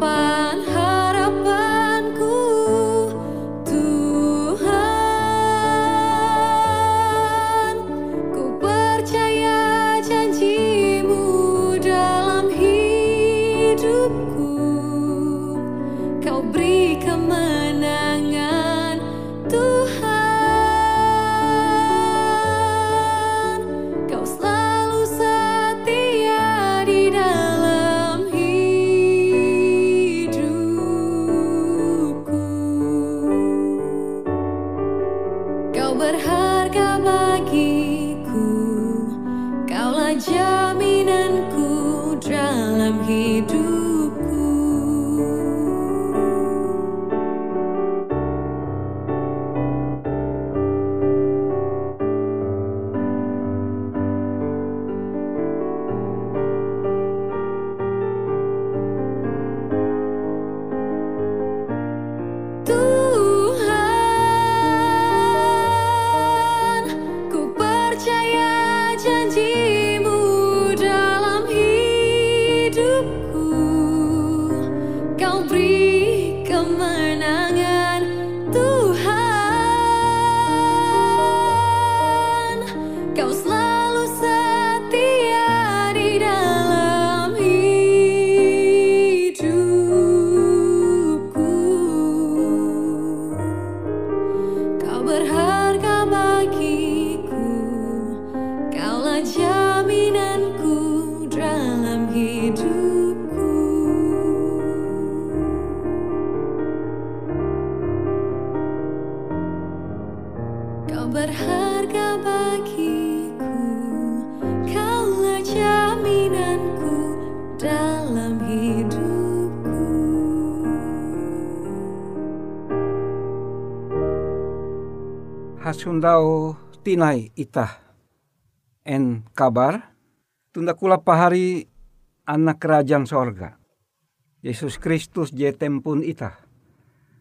goodbye. Hasundau tinai itah en kabar tunda kula pahari anak kerajaan sorga. Yesus Kristus je tempun itah.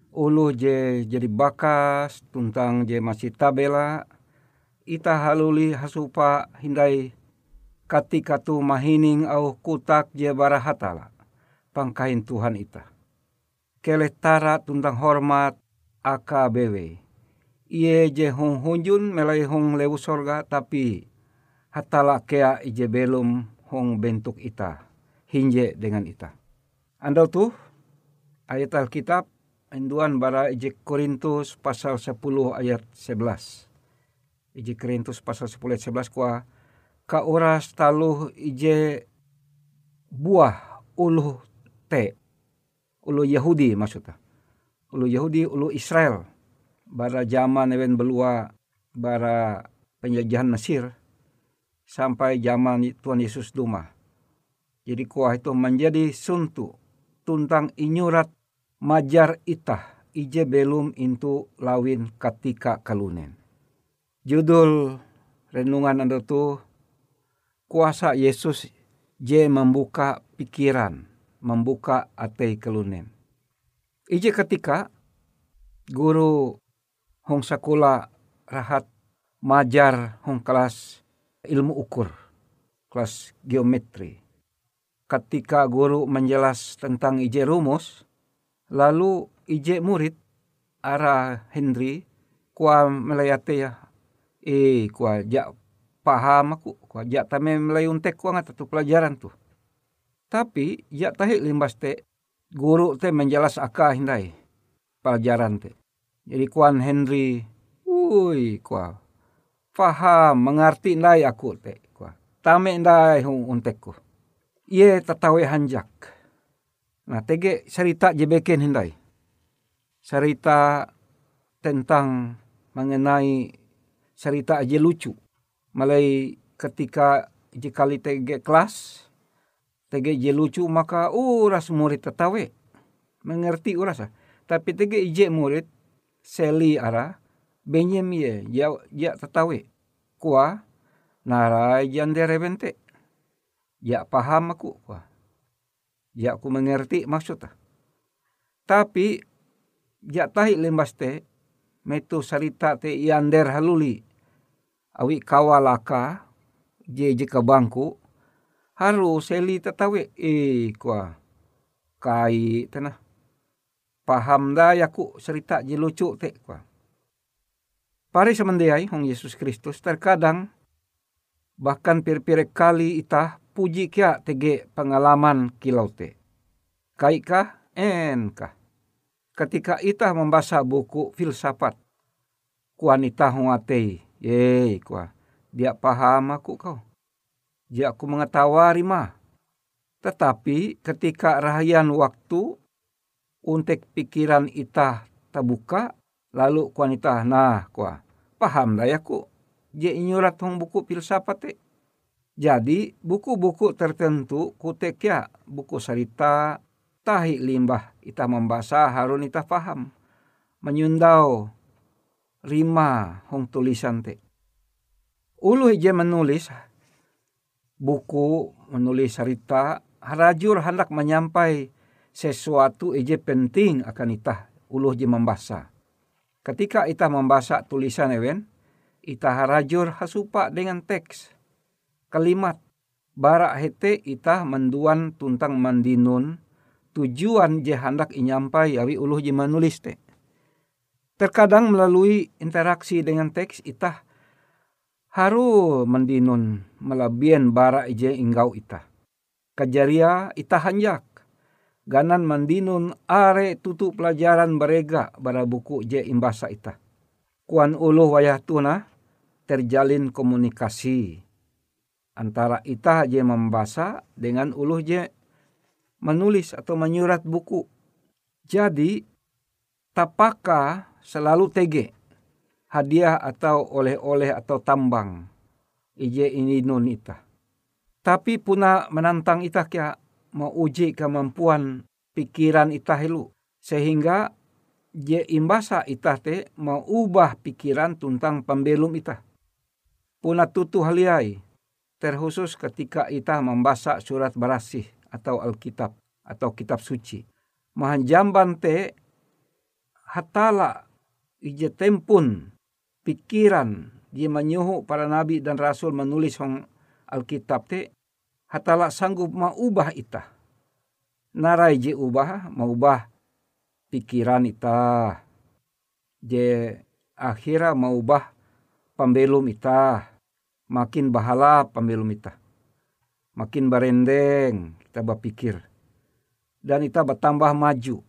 Ulu je jadi bakas tuntang je masih tabela ita haluli hasupa hindai katika tu mahining au kutak je barahatala pangkain Tuhan ita. Keletara tuntang hormat AKBW Iye je hong hunjun melai hong lewu sorga tapi hatala kea ije belum hong bentuk ita hinje dengan ita. Anda tuh ayat Alkitab enduan bara ije Korintus pasal 10 ayat 11. Ije Korintus pasal 10 ayat 11 kuah ka oras taluh ije buah ulu te ulu Yahudi maksudnya. Ulu Yahudi, ulu Israel bara zaman even belua bara penjajahan Mesir sampai zaman Tuhan Yesus Duma. Jadi kuah itu menjadi suntu tuntang inyurat majar itah ije belum intu lawin ketika kalunen. Judul renungan anda tu kuasa Yesus je membuka pikiran, membuka ate kalunen. Ije ketika guru hong sekolah rahat majar hong kelas ilmu ukur, kelas geometri. Ketika guru menjelas tentang ije rumus, lalu ije murid arah Henry kuah melayate ya, eh kuah jak paham aku, kuah jak tame melayuntek kuah ngata tu pelajaran tu. Tapi jak tahi limbas te guru te menjelas akah hindai pelajaran te. Jadi Kuan Henry, ui kua, faham mengerti ndai aku te kua. Tame ndai hung untekku. Ie tatawe hanjak. Nah tege cerita jebeken hindai. Cerita tentang mengenai cerita aja lucu. Malai ketika jikali tege kelas, tege je lucu maka uras murid tetawe. Mengerti urasa. Tapi tege ije murid seli ara benyem ye ya ya tatawe kua nara jandere bente ya paham aku kua ya aku mengerti maksudnya tapi ya tahi lembas te metu sarita te yander haluli. Awi kawalaka je je ke bangku haru seli tatawe eh kua kai tanah paham da yaku cerita je lucu te kwa. Pare semendiai hong Yesus Kristus terkadang bahkan pir-pir kali itah puji kia tege pengalaman kilau te. Kaikah enkah. Ketika itah membaca buku filsafat kuan itah atei. Ye kwa. Dia paham aku kau. Dia aku mengetahui mah. Tetapi ketika rahayan waktu untuk pikiran ita terbuka lalu kuan ita nah kuah paham lah ya ku je inyurat hong buku filsafat jadi buku-buku tertentu kutek ya buku cerita tahi limbah ita membaca harun ita paham menyundau rima hong tulisan te ulu je menulis buku menulis cerita harajur hendak menyampai sesuatu ije penting akan itah uluh je membaca. Ketika itah membaca tulisan ewen, itah harajur hasupa dengan teks. Kalimat barak hete itah menduan tuntang mandinun tujuan je hendak inyampai awi uluh je menulis te. Terkadang melalui interaksi dengan teks itah haru mendinun melabian barak je inggau itah. Kajaria itah hanjak ganan mandinun are tutu pelajaran berega bara buku je imbasa ita. Kuan ulu wayah tuna terjalin komunikasi antara ita je membaca dengan ulu je menulis atau menyurat buku. Jadi tapaka selalu tege hadiah atau oleh-oleh atau tambang. Ije ini nun ita. Tapi puna menantang ita kia mau uji kemampuan pikiran ita helu. Sehingga je imbasa ita te mau ubah pikiran tentang pembelum ita. Puna tutu haliai terkhusus ketika ita membaca surat barasih atau Alkitab atau kitab suci. Mahan jamban te hatala ije tempun pikiran dia menyuhu para nabi dan rasul menulis hong Alkitab te hatala sanggup ubah ita. Narai je ubah ubah pikiran ita. Je akhirnya ubah pembelum ita makin bahala pemilu kita. Makin barendeng kita berpikir. Dan kita bertambah maju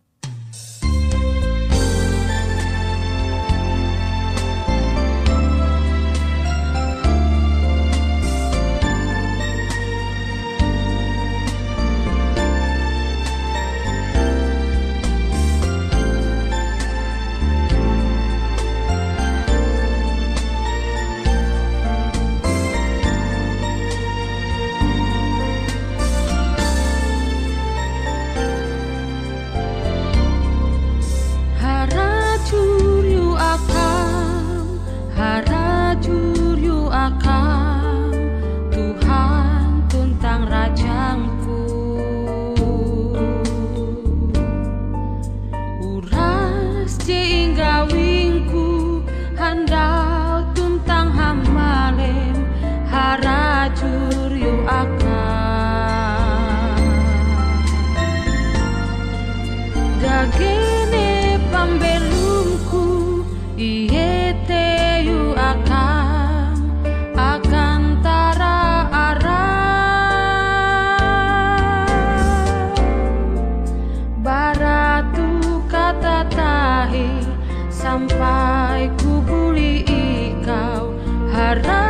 agarrar.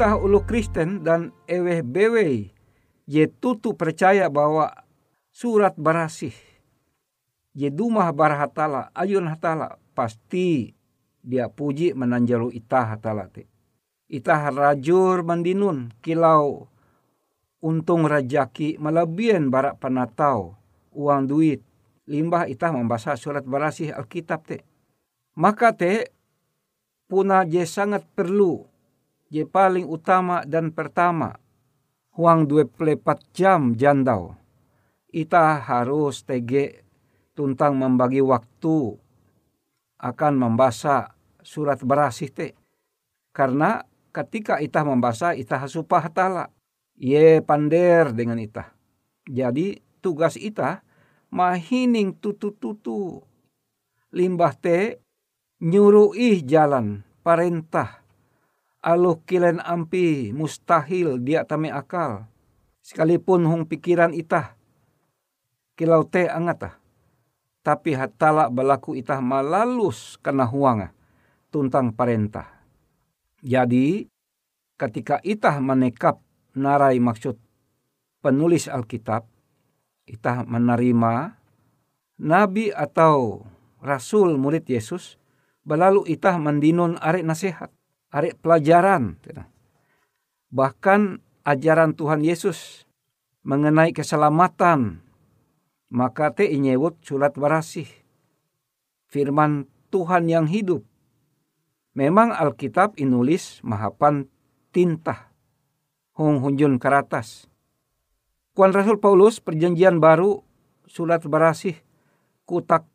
Itah ulu Kristen dan eweh bewe je tutu percaya bahwa surat barasih je dumah barhatala ayun hatala pasti dia puji menanjalu itah hatala te. Itah rajur mandinun kilau untung rajaki melebihan barak panatau uang duit limbah itah membaca surat barasih Alkitab te. Maka te puna je sangat perlu je paling utama dan pertama huang dua pelepat jam jandau. Ita harus tege tuntang membagi waktu akan membaca surat berasih te. Karena ketika ita membaca ita hasupah tala. Ye pander dengan ita. Jadi tugas ita mahining tutu-tutu. Limbah te nyuruh ih jalan parentah aluh kilen ampi mustahil dia tame akal. Sekalipun hong pikiran itah. Kilau te angata. Tapi hatala balaku itah malalus kena huanga tuntang parentah. Jadi ketika itah menekap narai maksud penulis Alkitab, itah menerima nabi atau rasul murid Yesus, belalu itah mendinun arek nasihat arek pelajaran. Bahkan ajaran Tuhan Yesus mengenai keselamatan. Maka te inyewut surat barasih. Firman Tuhan yang hidup. Memang Alkitab inulis mahapan tinta. Hong hunjun karatas. Kuan Rasul Paulus perjanjian baru surat barasih kutak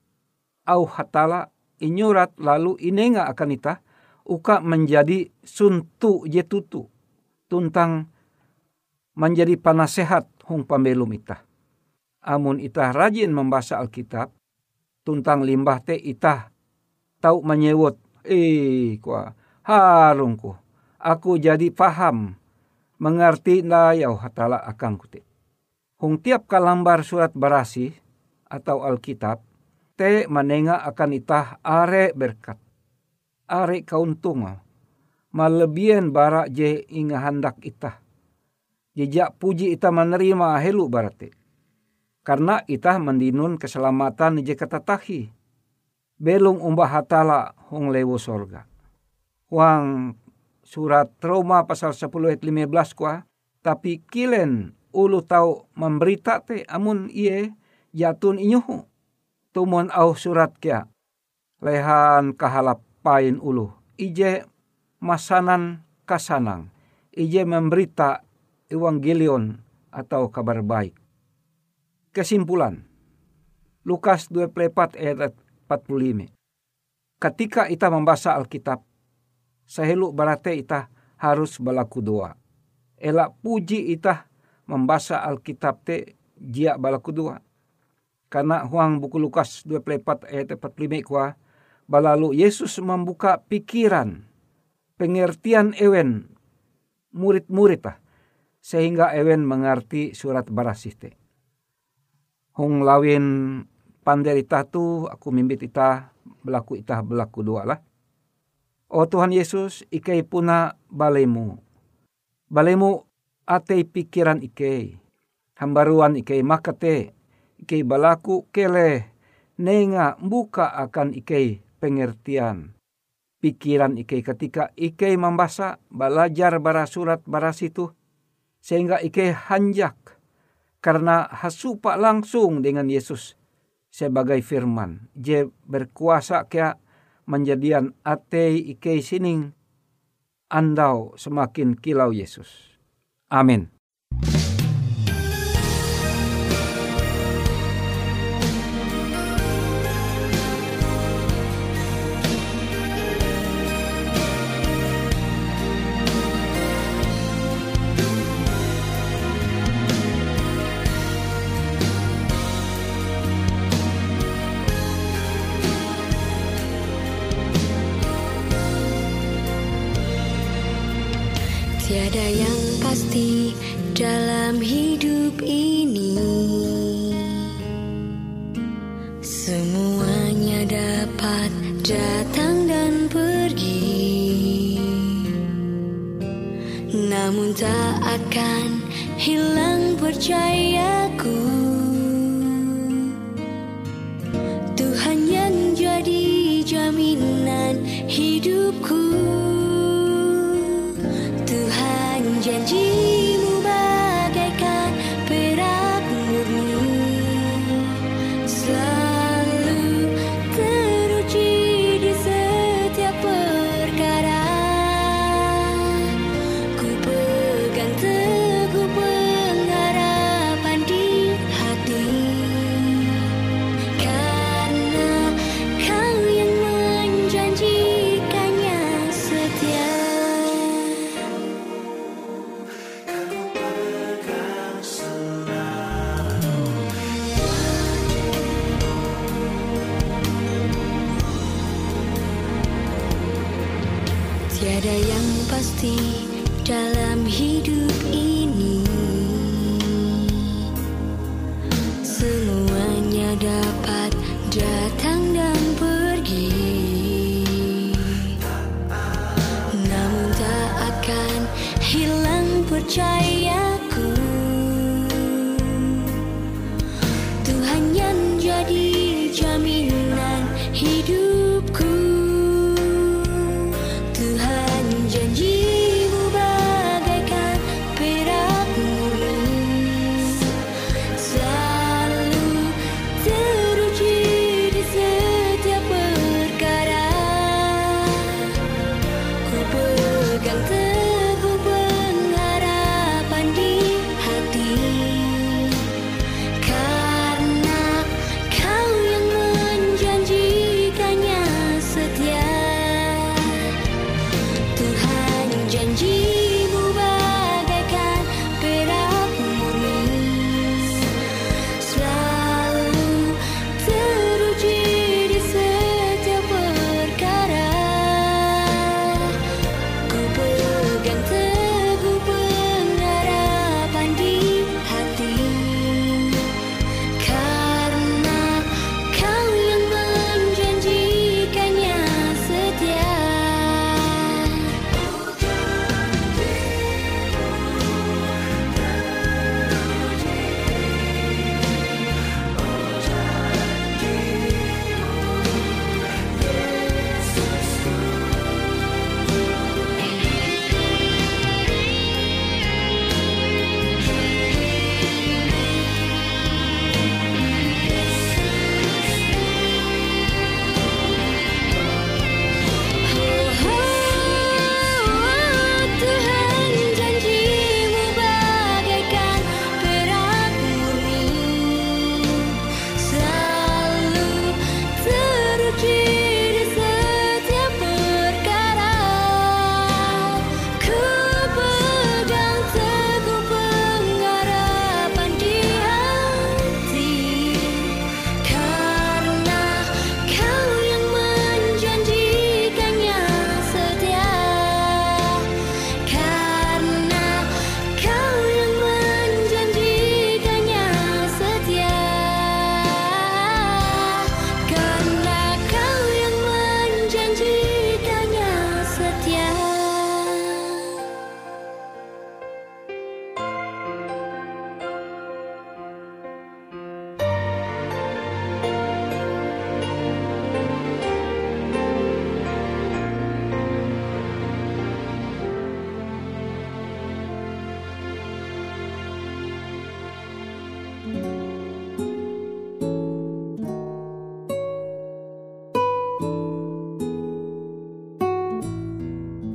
au hatala inyurat lalu inenga akan itah uka menjadi suntu jetutu tuntang menjadi panasehat hong pambelum itah. Amun itah rajin membaca Alkitab, tuntang limbah te itah tahu menyewot, eh kuah harungku, aku jadi paham, mengerti yau hatala akang kute. Hong tiap kalambar surat barasi atau Alkitab, te menengah akan itah are berkat are kauntunga malebian barak je inga handak ita. Jejak puji ita menerima helu barate. Karena ita mendinun keselamatan je ketatahi. Belum umbah hatala hong lewo sorga. Wang surat Roma pasal 10 ayat 15 kuah. Tapi kilen ulu tau memberita te amun iye jatun inyuhu. Tumon au surat kia. Lehan kahalap pain ulu. Ije masanan kasanang. Ije memberita evangelion atau kabar baik. Kesimpulan. Lukas 24 ayat 45. Ketika kita membaca Alkitab, sehelu barate kita harus balaku doa. Elak puji kita membaca Alkitab te jia balaku doa. Karena huang buku Lukas 24 ayat 45 kuah, Balalu Yesus membuka pikiran, pengertian ewen murid-murid lah, sehingga ewen mengerti surat barasiste. Hong lawin panderita tu aku mimbit ita belaku ita belaku dua lah. Oh Tuhan Yesus ikai puna balemu. Balemu ate pikiran ikai. Hambaruan ikai makate. Ikai balaku kele. Nenga buka akan ikai pengertian pikiran Ike ketika Ike membaca belajar bara surat bara situ sehingga Ike hanjak karena hasupa langsung dengan Yesus sebagai firman je berkuasa kia menjadian ate Ike sining andau semakin kilau Yesus. Amin. Tiada yang pasti dalam hidup ini. Semuanya dapat datang dan pergi. Namun tak akan hilang percaya